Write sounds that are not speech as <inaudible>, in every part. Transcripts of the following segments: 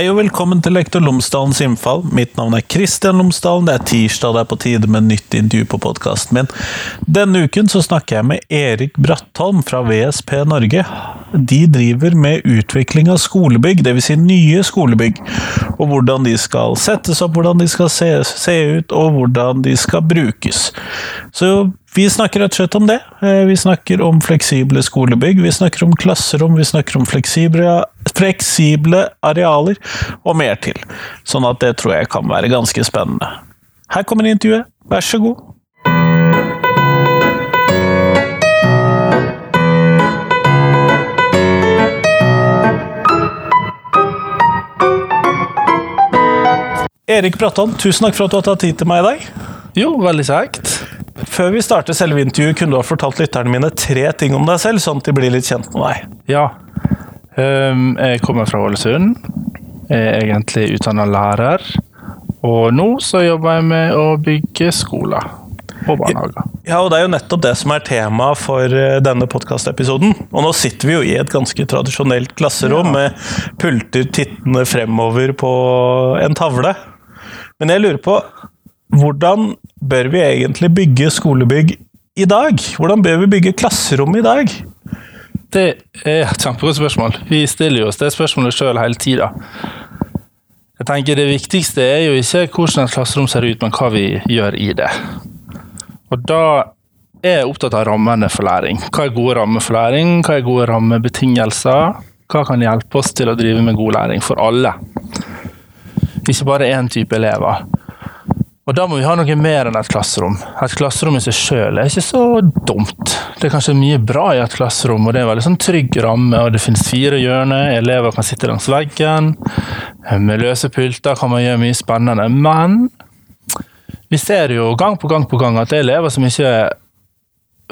Hei og velkommen til Lektor Lomsdalens innfall. Mitt navn er Kristian Lomsdalen. Det er tirsdag, det er på tide med nytt intervju på podkasten min. Denne uken så snakker jeg med Erik Brattholm fra VSP Norge. De driver med utvikling av skolebygg, dvs. Si nye skolebygg. Og hvordan de skal settes opp, hvordan de skal se, se ut, og hvordan de skal brukes. Så vi snakker rett og slett om det. Eh, vi snakker om fleksible skolebygg, vi snakker om klasserom, vi snakker om fleksible, fleksible arealer og mer til. Sånn at det tror jeg kan være ganske spennende. Her kommer intervjuet, vær så god. Erik Bratton, tusen takk for at du har tatt tid til meg i dag. Jo, veldig kjekt. Før vi starter selve intervjuet, kunne du ha fortalt lytterne mine tre ting om deg selv, sånn at de blir litt kjent med deg. Ja. Um, jeg kommer fra Ålesund. Jeg er egentlig utdanna lærer. Og nå så jobber jeg med å bygge skoler og barnehager. Ja, og det er jo nettopp det som er tema for eh, denne podkastepisoden. Og nå sitter vi jo i et ganske tradisjonelt klasserom Ja. med pulter tittende fremover på en tavle. Men jeg lurer på, hvordan bør vi egentlig bygge skolebygg i dag? Hvordan bør vi bygge klasserom i dag? Det er et kjempegodt spørsmål. Vi stiller jo oss det spørsmålet sjøl hele tida. Jeg tenker Det viktigste er jo ikke hvordan et klasserom ser ut, men hva vi gjør i det. Og da er jeg opptatt av rammene for læring. Hva er gode rammer for læring? Hva er gode rammebetingelser? Hva kan hjelpe oss til å drive med god læring for alle? Ikke bare én type elever. Og da må vi ha noe mer enn et klasserom. Et klasserom i seg sjøl er ikke så dumt. Det er kanskje mye bra i et klasserom, og det er en veldig sånn trygg ramme, og det finnes fire hjørner, elever kan sitte langs veggen, med løse pulter kan man gjøre mye spennende, men vi ser jo gang på gang på gang at det er elever som ikke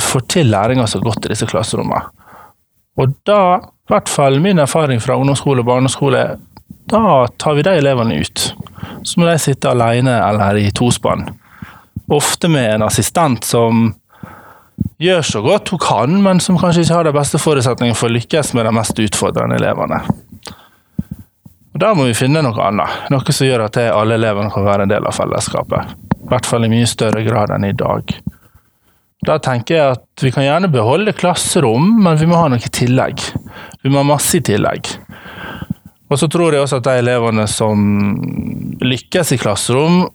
får til læringa så godt i disse klasserommene. Og da, i hvert fall min erfaring fra ungdomsskole og barneskole, da tar vi de elevene ut. Så må de sitte alene eller i tospann. Ofte med en assistent som gjør så godt hun kan, men som kanskje ikke har de beste forutsetningene for å lykkes med de mest utfordrende elevene. Og Da må vi finne noe annet, noe som gjør at alle elevene kan være en del av fellesskapet. I hvert fall i mye større grad enn i dag. Da tenker jeg at vi kan gjerne beholde klasserom, men vi må ha noe i tillegg. Vi må ha masse i tillegg. Og så tror jeg også at de elevene som lykkes i klasserom,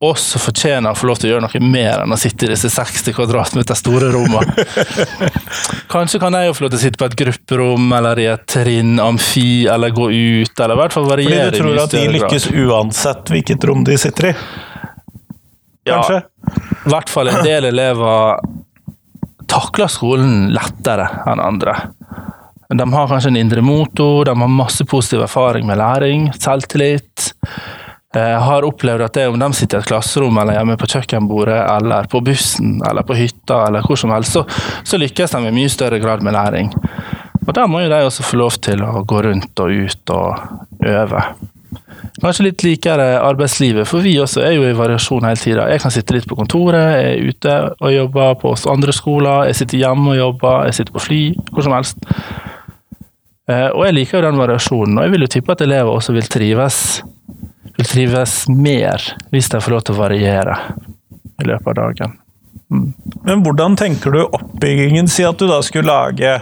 også fortjener å få lov til å gjøre noe mer enn å sitte i disse 60 kvadratmeter store rommene. <laughs> Kanskje kan jeg jo få lov til å sitte på et grupperom eller i et trinn, amfi, eller gå ut, eller i hvert fall Fordi du tror at de lykkes uansett hvilket rom de sitter i? Kanskje? I hvert fall en del elever takler skolen lettere enn andre. De har kanskje en indre motor, de har masse positiv erfaring med læring, selvtillit. Jeg har opplevd at det om de sitter i et klasserom eller hjemme på kjøkkenbordet eller på bussen eller på hytta eller hvor som helst, så, så lykkes de i mye større grad med læring. Og da må jo de også få lov til å gå rundt og ut og øve. Kanskje litt likere arbeidslivet, for vi også er jo i variasjon hele tida. Jeg kan sitte litt på kontoret, jeg er ute og jobber på andre skoler, jeg sitter hjemme og jobber, jeg sitter på fly, hvor som helst. Eh, Og jeg liker jo den variasjonen, og jeg vil jo tippe at elever også vil trives, vil trives mer hvis de får lov til å variere i løpet av dagen. Men hvordan tenker du oppbyggingen? Si at du da skulle lage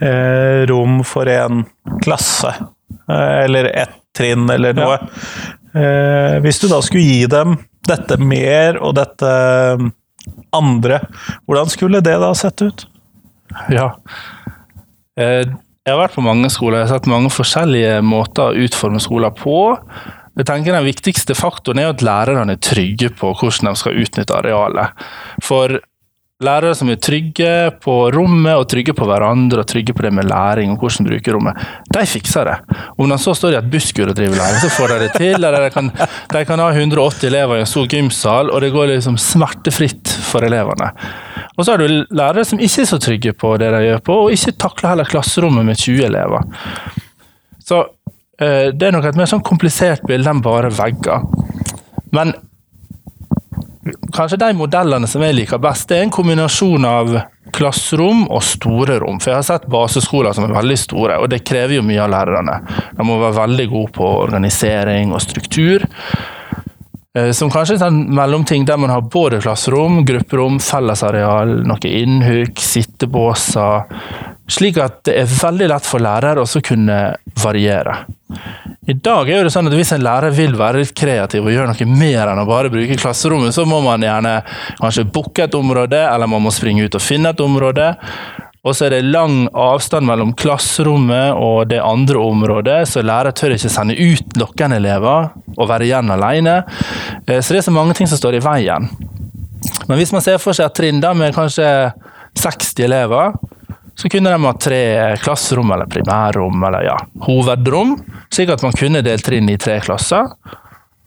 eh, rom for en klasse, eh, eller ett trinn, eller noe. Eh, hvis du da skulle gi dem dette mer og dette eh, andre, hvordan skulle det da sett ut? Ja. Jeg har vært på mange skoler, jeg har sett mange forskjellige måter å utforme skoler på. Jeg tenker Den viktigste faktoren er at lærerne er trygge på hvordan de skal utnytte arealet. For lærere som er trygge på rommet, og trygge på hverandre, og trygge på det med læring og hvordan bruke rommet, de fikser det. Om de så står i et busskur og driver læring, så får de det til. Eller de kan, de kan ha 180 elever i en stor gymsal, og det går liksom smertefritt for elevene. Og så har du lærere som ikke er så trygge på det de gjør på, og ikke takler heller klasserommet med 20 elever. Så eh, det er nok et mer sånn komplisert bilde enn bare vegger. Men kanskje de modellene som jeg liker best, det er en kombinasjon av klasserom og store rom. For jeg har sett baseskoler som er veldig store, og det krever jo mye av lærerne. De må være veldig gode på organisering og struktur. Eh, som kanskje en sånn mellomting der man har både klasserom, grupperom, fellesareal, noe innhugg, sittebåser. Slik at det er veldig lett for lærere å kunne variere. I dag er det sånn at hvis en lærer vil være litt kreativ og gjøre noe mer enn å bare bruke klasserommet, så må man gjerne kanskje booke et område, eller man må springe ut og finne et område. Og så er det lang avstand mellom klasserommet og det andre området, så lærer tør ikke sende ut noen elever og være igjen alene. Eh, så det er så mange ting som står i veien. Men hvis man ser for seg et trinn med kanskje 60 elever, så kunne de ha tre klasserom eller primærrom eller ja, hovedrom, slik at man kunne delt trinn i tre klasser.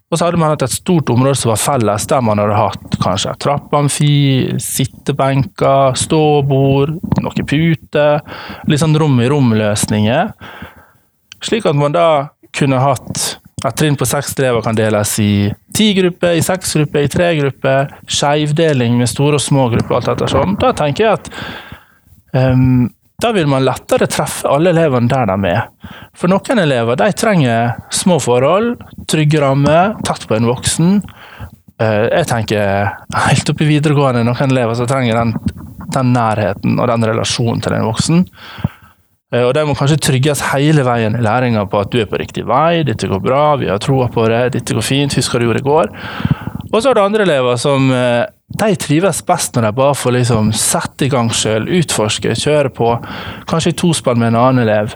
Og så hadde man hatt et stort område som var felles, der man hadde hatt kanskje trappamfi, sittebenker, ståbord, noen puter. Litt sånn rom-i-rom-løsninger. Slik at man da kunne hatt et trinn på seks elever kan deles i ti grupper, i seks grupper, i tre grupper. Skeivdeling med store og små grupper, alt etter sånn. Da tenker jeg at um, da vil man lettere treffe alle elevene der de er. For noen elever de trenger små forhold, trygge rammer, tett på en voksen. Eh, jeg tenker helt opp i videregående noen elever som trenger den, den nærheten og den relasjonen til en voksen. Eh, og De må kanskje trygges hele veien i læringa på at du er på riktig vei, dette går bra, vi har troa på det, dette går fint, husker du gjorde i går? Og så er det andre elever som eh, de trives best når de bare får liksom sette i gang sjøl, utforske, kjøre på. Kanskje i tospann med en annen elev.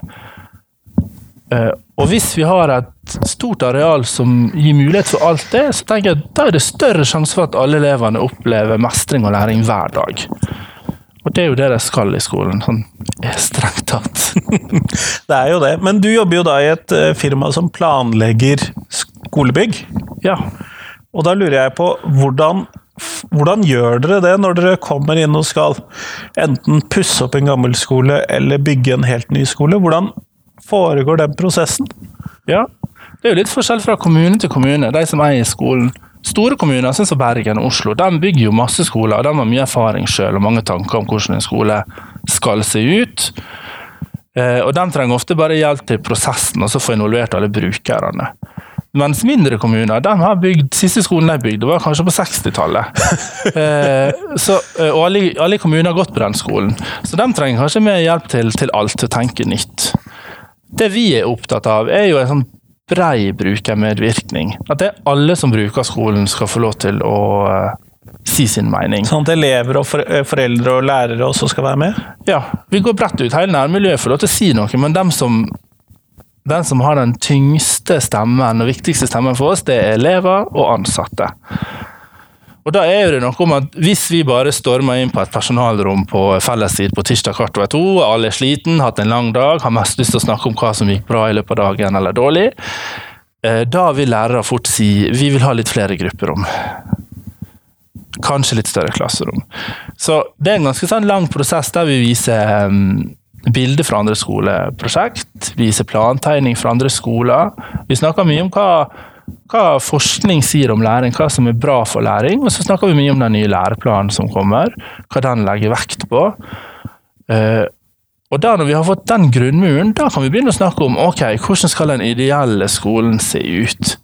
Eh, og hvis vi har et stort areal som gir mulighet for alt det, så tenker jeg at da er det større sjanse for at alle elevene opplever mestring og læring hver dag. Og det er jo det de skal i skolen, sånn strengt tatt. <laughs> det er jo det. Men du jobber jo da i et eh, firma som planlegger skolebygg. Ja. Og da lurer jeg på hvordan, hvordan gjør dere det når dere kommer inn og skal enten pusse opp en gammel skole eller bygge en helt ny skole? Hvordan foregår den prosessen? Ja, det er jo litt forskjell fra kommune til kommune, de som eier skolen. Store kommuner sånn som Bergen og Oslo de bygger jo masse skoler, og de har mye erfaring selv og mange tanker om hvordan en skole skal se ut. Eh, og De trenger ofte bare hjelp til prosessen, og så få involvert alle brukerne. Mens mindre kommuner de har bygd Siste skolen de bygde, var kanskje på 60-tallet. <laughs> eh, eh, og alle, alle, kommuner har gått på den skolen. Så de trenger kanskje mer hjelp til, til alt, til å tenke nytt. Det vi er opptatt av, er jo en sånn brei brukermedvirkning. At det er alle som bruker skolen, skal få lov til å uh, si sin mening. Sånn at elever og foreldre og lærere også skal være med? Ja, vi går bredt ut. Hele nærmiljøet får lov til å si noe, men dem som den som har den tyngste stemmen og viktigste stemmen for oss, det er elever og ansatte. Og da er det noe om at Hvis vi bare stormer inn på et personalrom på fellestid på tirsdag kvart over to, alle er sliten, hatt en lang dag, har mest lyst til å snakke om hva som gikk bra i løpet av dagen eller dårlig, eh, da vil lærere fort si vi vil ha litt flere grupperom. Kanskje litt større klasserom. Så det er en ganske sånn lang prosess der vi viser um, bilder fra andre skoleprosjekt, vise plantegning fra andre skoler. Vi snakker mye om hva, hva, forskning sier om læring, hva som er bra for læring. Og så snakker vi mye om den nye læreplanen som kommer, hva den legger vekt på. Uh, og da Når vi har fått den grunnmuren, da kan vi begynne å snakke om ok, hvordan skal den ideelle skolen se ut.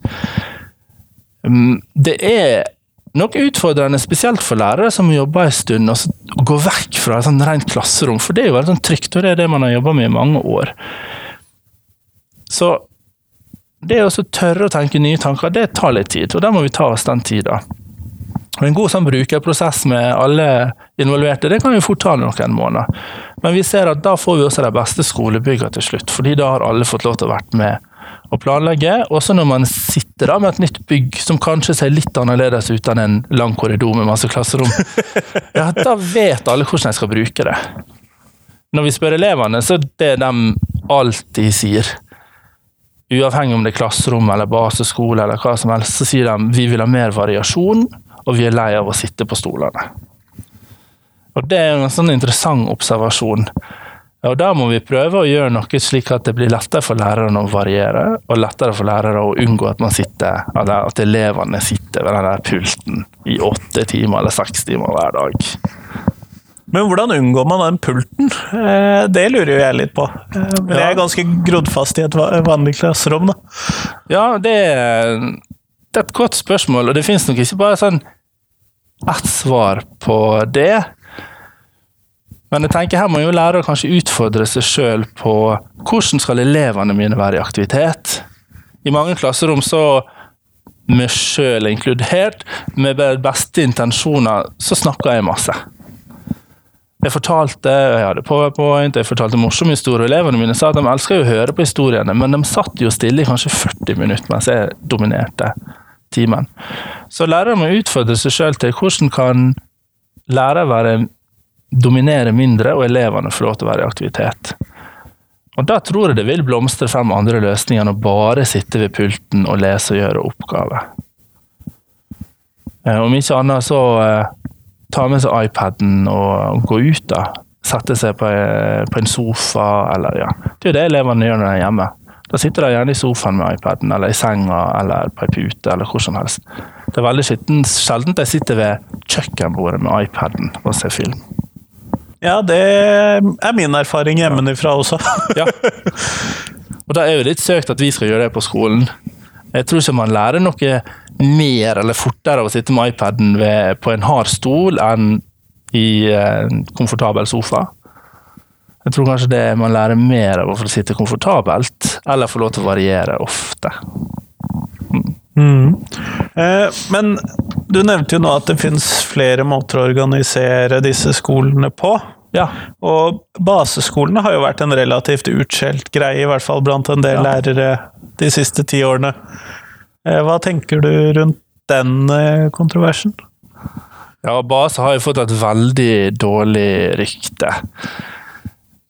Um, det er noe utfordrende, spesielt for lærere som jobber en stund, å gå vekk fra et sånn rent klasserom. For det er jo veldig sånn trygt, og det er det man har jobba med i mange år. Så det å tørre å tenke nye tanker, det tar litt tid, og da må vi ta oss den tida. Og En god sånn brukerprosess med alle involverte, det kan jo fort ta noen måneder. Men vi ser at da får vi også de beste skolebyggene til slutt, fordi da har alle fått lov til å være med og planlegge. Også når man sitter da med et nytt bygg som kanskje ser litt annerledes ut enn en lang korridor med masse klasserom, <laughs> ja, da vet alle hvordan de skal bruke det. Når vi spør elevene, så er det de alltid sier. Uavhengig om det er klasserom eller baseskole eller hva som helst, så sier de vi vil ha mer variasjon, og vi er lei av å sitte på stolene. Og Det er en sånn interessant observasjon. Og Da må vi prøve å gjøre noe slik at det blir lettere for lærerne å variere, og lettere for lærere å unngå at man sitter, at elevene sitter ved den der pulten i åtte timer eller seks timer hver dag. Men hvordan unngår man den pulten? Eh, Det lurer jo jeg litt på. Det Men jeg er ganske grodd fast i et vanlig klasserom, da. Ja, det det er et godt spørsmål, og det finnes nok ikke bare sånn ett svar på det. Men jeg tenker her må jo lærere kanskje utfordre seg sjøl på hvordan skal elevene mine være i aktivitet. I mange klasserom så, meg sjøl inkludert, med beste intensjoner, så snakka jeg masse. Jeg fortalte, jeg hadde powerpoint, jeg fortalte morsomme historier. Elevene mine sa at de elsker å høre på historiene, men de satt jo stille i kanskje 40 minutter mens jeg dominerte timen. Så lærere må utfordre seg sjøl til hvordan kan lærere være dominere mindre, og elevene få lov til å være i aktivitet. Og Da tror jeg det vil blomstre frem andre løsninger enn å bare sitte ved pulten og lese og gjøre oppgaver. Eh, Om ikke annet så eh, ta med seg iPaden og gå ut, da. Sette seg eh, på en sofa, eller ja. Det er jo det elevene gjør når de er hjemme. Da sitter de gjerne i sofaen med iPaden, eller i senga, eller på ei pute, eller hvor som helst. Det er veldig sjelden de sitter ved kjøkkenbordet med iPaden og ser film. Ja, det er min erfaring hjemmefra også. <laughs> Ja. Og da er jo litt søkt at vi skal gjøre det på skolen. Jeg tror ikke man lærer noe mer eller fortere av å sitte med iPaden ved, på en hard stol enn i en komfortabel sofa. Jeg tror kanskje det man lærer mer av å få sitte komfortabelt, eller få lov til å variere ofte. Eh, Men du nevnte jo nå at det finnes flere måter å organisere disse skolene på. Ja, Og baseskolene har jo vært en relativt utskjelt greie, i hvert fall blant en del Ja. lærere de siste ti årene. Eh, Hva tenker du rundt den eh, kontroversen? Ja, base har jo fått et veldig dårlig rykte.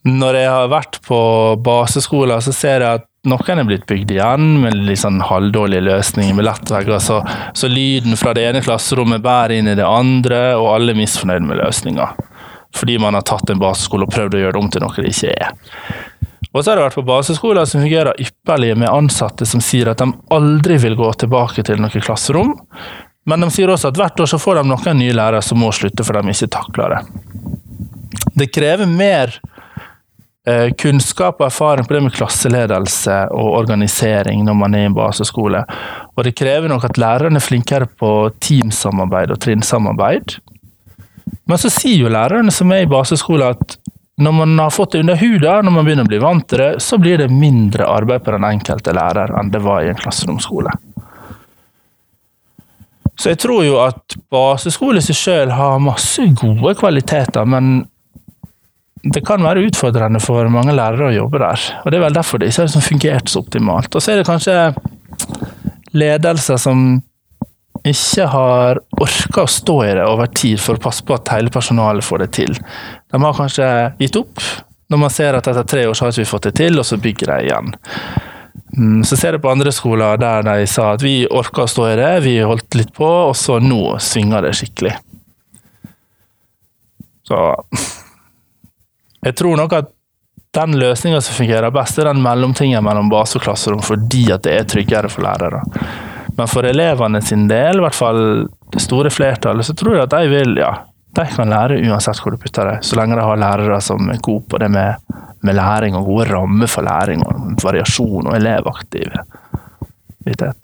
Når jeg har vært på baseskoler, så ser jeg at noen er blitt bygd igjen med litt sånn halvdårlige løsninger med lettvegger, så, så lyden fra det ene klasserommet bærer inn i det andre, og alle er misfornøyd med løsninga. Fordi man har tatt en baseskole og prøvd å gjøre det om til noe det ikke er. Og så har det vært på baseskoler som fungerer ypperlig med ansatte som sier at de aldri vil gå tilbake til noe klasserom, men de sier også at hvert år så får de noen nye lærere som må slutte for de ikke takler det. Det krever mer kunnskap og erfaring på det med klasseledelse og organisering når man er i en baseskole. Og det krever nok at lærerne er flinkere på teamsamarbeid og trinnsamarbeid. Men så sier jo lærerne som er i baseskole at når man har fått det under huden, når man begynner å bli vant til det, så blir det mindre arbeid på den enkelte lærer enn det var i en klasseromsskole. Så jeg tror jo at baseskole i seg sjøl har masse gode kvaliteter, men det kan være utfordrende for mange lærere å jobbe der. Og Det er vel derfor det ikke har fungert så optimalt. Og så er det kanskje ledelser som ikke har orka å stå i det over tid for å passe på at hele personalet får det til. De har kanskje gitt opp når man ser at etter tre år så har vi fått det til, og så bygger de igjen. Mm, Så ser jeg på andre skoler der de sa at vi orka å stå i det, vi holdt litt på, og så nå svinger det skikkelig. Så jeg tror nok at den løsninga som fungerer best, er den mellomtingen mellom base og klasserom, fordi at det er tryggere for lærere. Men for elevene sin del, i hvert fall det store flertallet, så tror jeg at de vil, ja, de kan lære uansett hvor du putter det, så lenge de har lærere som er gode på det med, med læring og gode rammer for læring og variasjon og elevaktivitet.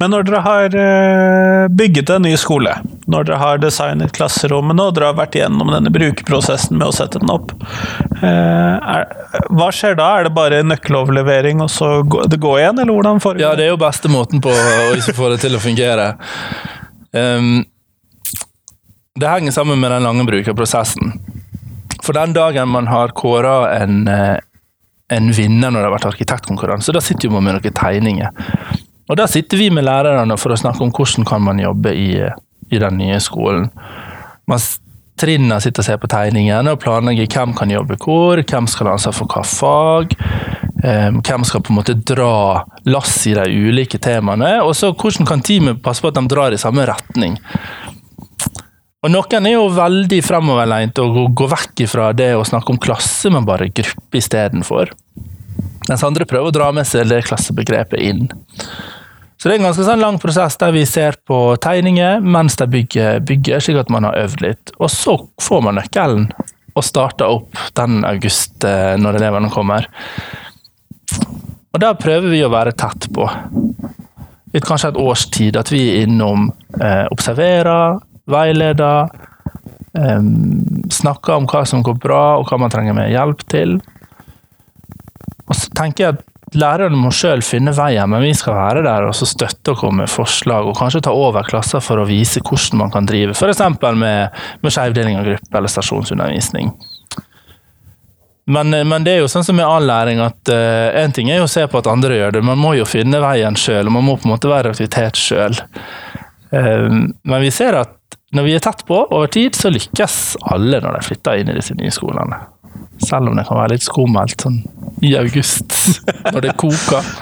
Men når dere har eh, bygget en ny skole, når dere har designet klasserommene og dere har vært igjennom denne brukerprosessen med å sette den opp, eh, er, hva skjer da? Er det bare nøkkeloverlevering og så gå, det går igjen, eller hvordan foregår Ja, det er jo beste måten på å ikke få det til å fungere. Um, det henger sammen med den lange brukerprosessen. For den dagen man har kåra en, eh, en vinner når det har vært arkitektkonkurranse, da sitter man med noen tegninger. Og da sitter vi med lærerne for å snakke om hvordan kan man jobbe i, i den nye skolen. Man Trinna sitter og ser på tegningene og planlegger hvem kan jobbe hvor, hvem skal ha ansvar for hva fag, eh, hvem skal på en måte dra lass i de ulike temaene, og så hvordan kan teamet passe på at de drar i samme retning. Og noen er jo veldig fremoverlent og går vekk fra det å snakke om klasse, men bare gruppe istedenfor. Mens andre prøver å dra med seg det klassebegrepet inn. Så det er en ganske sånn lang prosess der vi ser på tegninger mens de bygger, bygger, slik at man har øvd litt. Og så får man nøkkelen og starter opp den august eh, når elevene kommer. Og der prøver vi å være tett på. Litt kanskje et års tid, at vi er innom, eh, observerer, veileder, eh, snakker om hva som går bra og hva man trenger mer hjelp til. Og så tenker jeg at lærerne må sjøl finne veien, men vi skal være der og støtte og komme med forslag, og kanskje ta over klasser for å vise hvordan man kan drive, f.eks. med, med skjevdeling av gruppe eller stasjonsundervisning. Men, men det er jo sånn som med all læring, at én ting er jo å se på at andre gjør det, man må jo finne veien sjøl, og man må på en måte være aktivitet sjøl. men vi ser at når vi er tett på over tid, så lykkes alle når de flytter inn i disse nye skolene. Selv om det kan være litt skummelt sånn i august, når det koker. <laughs>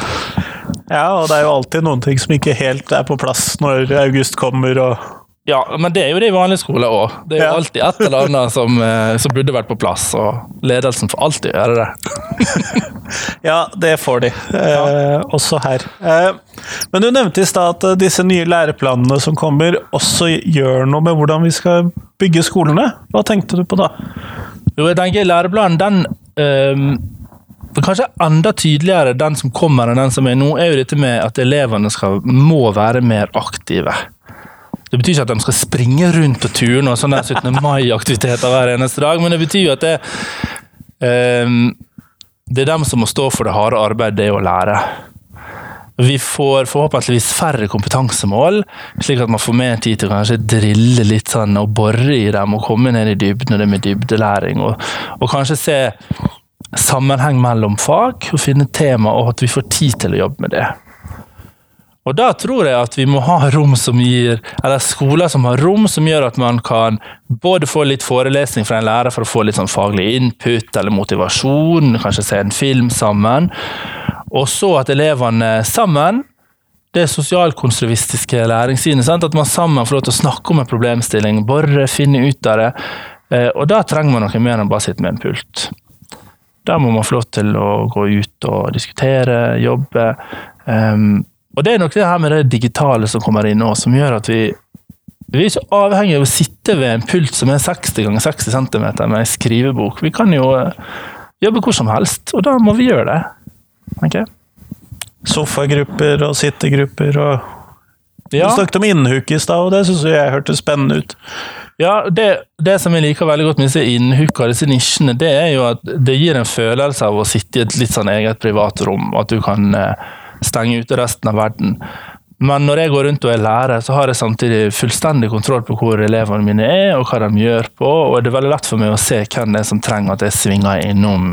Ja, og det er jo alltid noen ting som ikke helt er på plass når august kommer og Ja, men det er jo det i vanlige skoler òg. Det er jo Ja. alltid et eller annet som, eh, som burde vært på plass, og ledelsen får alltid gjøre det. <laughs> Ja, det får de. Eh, også her. Eh, men du nevnte i stad at eh, disse nye læreplanene som kommer, også gjør noe med hvordan vi skal bygge skolene. Hva tenkte du på da? Jo, jeg tenker læreplanen, den ehm, Kanskje enda tydeligere den som kommer enn den som er nå, er jo dette med at elevene skal, må være mer aktive. Det betyr ikke at de skal springe rundt på turene og sånne 17. mai-aktiviteter hver eneste dag, men det betyr jo at det, um, det er dem som må stå for det harde arbeidet, det å lære. Vi får forhåpentligvis færre kompetansemål, slik at man får mer tid til å kanskje drille litt sånn og bore i dem og komme ned i dybden og det med dybdelæring. Og, og kanskje se sammenheng mellom fag og finne tema, og at vi får tid til å jobbe med det. Og da tror jeg at vi må ha rom som gir, eller skoler som har rom som gjør at man kan både få litt forelesning fra en lærer for å få litt sånn faglig input eller motivasjon, kanskje se en film sammen, og så at elevene sammen det sosialkonstruktivistiske læringssynet, at man sammen får lov til å snakke om en problemstilling, bore, finne ut av det. Eh, Og da trenger man noe mer enn bare å sitte med en pult. Da må man få lov til å gå ut og diskutere, jobbe. Um, og det er nok det her med det digitale som kommer inn nå, som gjør at vi vi er ikke avhengig av å sitte ved en pult som er 60 ganger 60 cm med en skrivebok. Vi kan jo eh, jobbe hvor som helst, og da må vi gjøre det. Tenker. Sofagrupper og sittegrupper og Ja. Du snakket om innhuk i stad, og det syns jeg hørtes spennende ut. Ja, det, det som jeg liker veldig godt med disse innhukka, disse nisjene, det er jo at det gir en følelse av å sitte i et litt sånn eget privat rom, at du kan eh, stenge ute resten av verden. Men når jeg går rundt og er lærer, så har jeg samtidig fullstendig kontroll på hvor elevene mine er, og hva de gjør på, og det er veldig lett for meg å se hvem det er som trenger at jeg svinger innom,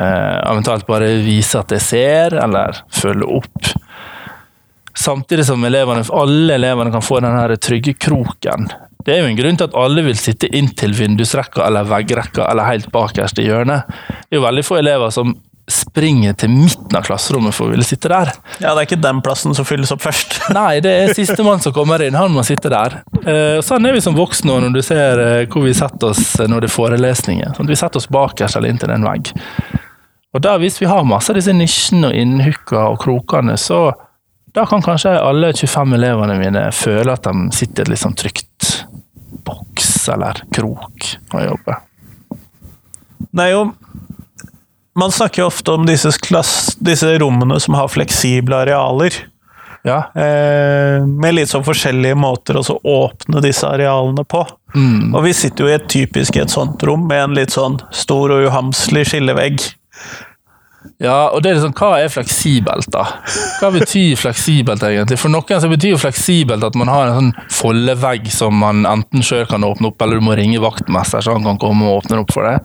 eh, eventuelt bare vise at jeg ser, eller følge opp. Samtidig som elevene, alle elevene kan få den trygge kroken. Det er jo en grunn til at alle vil sitte inntil vindusrekka eller veggrekka eller helt bakerst i hjørnet. Det er jo veldig få elever som springer til midten av klasserommet for å ville sitte der. Ja, det er ikke den plassen som fylles opp først. <laughs> Nei, det er sistemann som kommer inn. Han må sitte der. Eh, Sånn er vi som voksne når du ser eh, hvor vi setter oss når det er forelesninger. Sånn vi setter oss bakerst eller inntil en vegg. Og da, Hvis vi har masse av disse nisjene og innhooka og krokene, så da kan kanskje alle 25 elevene mine føle at de sitter i et litt sånn trygt boks eller krok og jobber. Det er jo Man snakker jo ofte om disse, klass, disse rommene som har fleksible arealer. Ja. Eh, med litt sånn forskjellige måter å så åpne disse arealene på. Mm. Og vi sitter jo i et typisk et sånt rom med en litt sånn stor og uhamslig skillevegg. Ja, og det er liksom, Hva er fleksibelt, da? Hva betyr fleksibelt, egentlig? For noen så betyr jo fleksibelt at man har en sånn foldevegg som man enten sjøl kan åpne opp, eller du må ringe vaktmester så han kan komme og åpne opp for deg.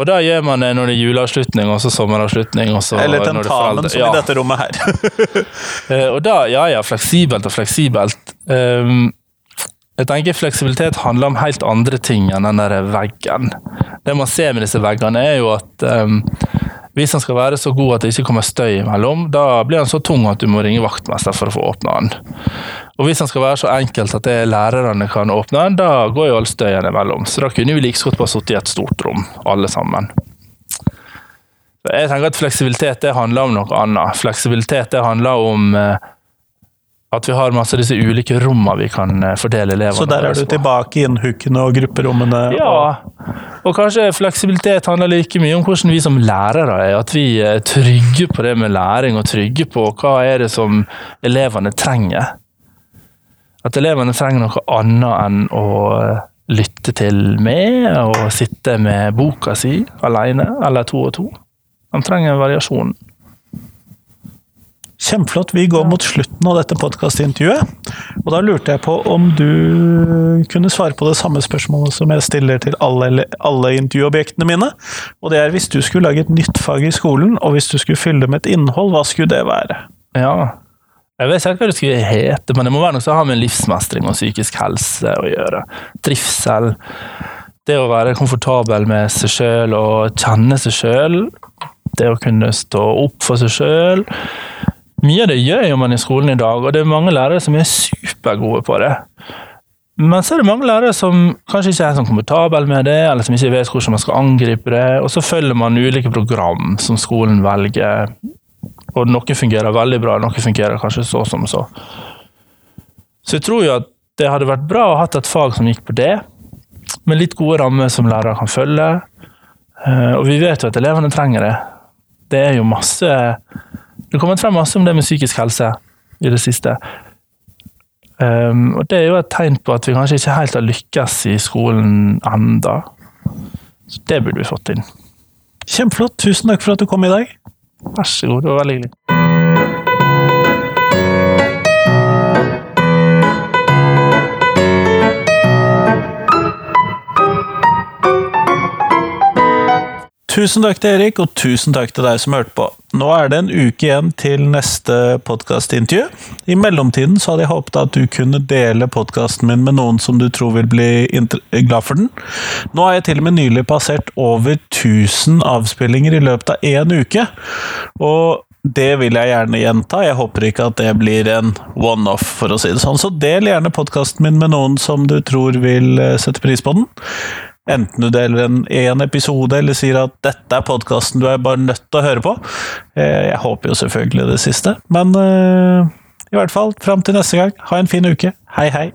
Og da gjør man det når det er juleavslutning og så sommeravslutning. Og så Eller er tentamen, som ja. i dette rommet her. <laughs> Eh, Og da, ja ja, fleksibelt og fleksibelt. Ehm, jeg tenker Fleksibilitet handler om helt andre ting enn den der veggen. Det man ser med disse veggene, er jo at um, hvis han skal være så god at det ikke kommer støy imellom, da blir han så tung at du må ringe vaktmester for å få åpna den. Og hvis han skal være så enkelt at det lærerne kan åpne, da går jo all støyen imellom. Så da kunne vi like godt bare sittet i et stort rom, alle sammen. Jeg tenker at Fleksibilitet det handler om noe annet. Fleksibilitet det handler om eh, at vi har masse disse ulike rommene vi kan eh, fordele elevene Så der er du tilbake i innhukkene og grupperommene? Ja, og kanskje fleksibilitet handler like mye om hvordan vi som lærere er. At vi er trygge på det med læring, og trygge på hva er det som elevene trenger. At elevene trenger noe annet enn å lytte til meg og sitte med boka si alene, eller to og to. De trenger variasjon. Kjempeflott. Vi går mot slutten av dette podkastintervjuet. Og da lurte jeg på om du kunne svare på det samme spørsmålet som jeg stiller til alle, alle intervjuobjektene mine. Og det er hvis du skulle lage et nytt fag i skolen, og hvis du skulle fylle det med et innhold, hva skulle det være? Ja. Jeg vet ikke hva det skulle hete, men det må være noe som har med livsmestring og psykisk helse å gjøre. Trivsel. Det å være komfortabel med seg sjøl og kjenne seg sjøl. Det å kunne stå opp for seg sjøl. Mye av det gjør jo man i skolen i dag, og det er mange lærere som er supergode på det. Men så er det mange lærere som kanskje ikke er sånn komfortable med det, eller som ikke vet hvordan man skal angripe det, og så følger man ulike program som skolen velger og noe fungerer veldig bra, noe fungerer kanskje så som så. Så jeg tror jo at det hadde vært bra å ha et fag som gikk på det, med litt gode rammer som lærere kan følge. Eh, Og vi vet jo at elevene trenger det. Det er jo masse Det har kommet frem masse om det med psykisk helse i det siste. Um, og det er jo et tegn på at vi kanskje ikke helt har lykkes i skolen enda. Så det burde vi fått inn. Kjempeflott. Tusen takk for at du kom i dag. Vær så god, det var veldig hyggelig. Tusen takk til Erik, og tusen takk til deg som hørte på. Nå er det en uke igjen til neste podkastintervju. I mellomtiden så hadde jeg håpet at du kunne dele podkasten min med noen som du tror vil bli glad for den. Nå har jeg til og med nylig passert over 1000 avspillinger i løpet av én uke. Og det vil jeg gjerne gjenta. Jeg håper ikke at det blir en one-off, for å si det sånn. Så del gjerne podkasten min med noen som du tror vil eh, sette pris på den. Enten du deler en, én episode eller sier at dette er podkasten du er bare nødt til å høre på. Eh, Jeg håper jo selvfølgelig det siste, men eh, i hvert fall fram til neste gang, ha en fin uke. Hei, hei.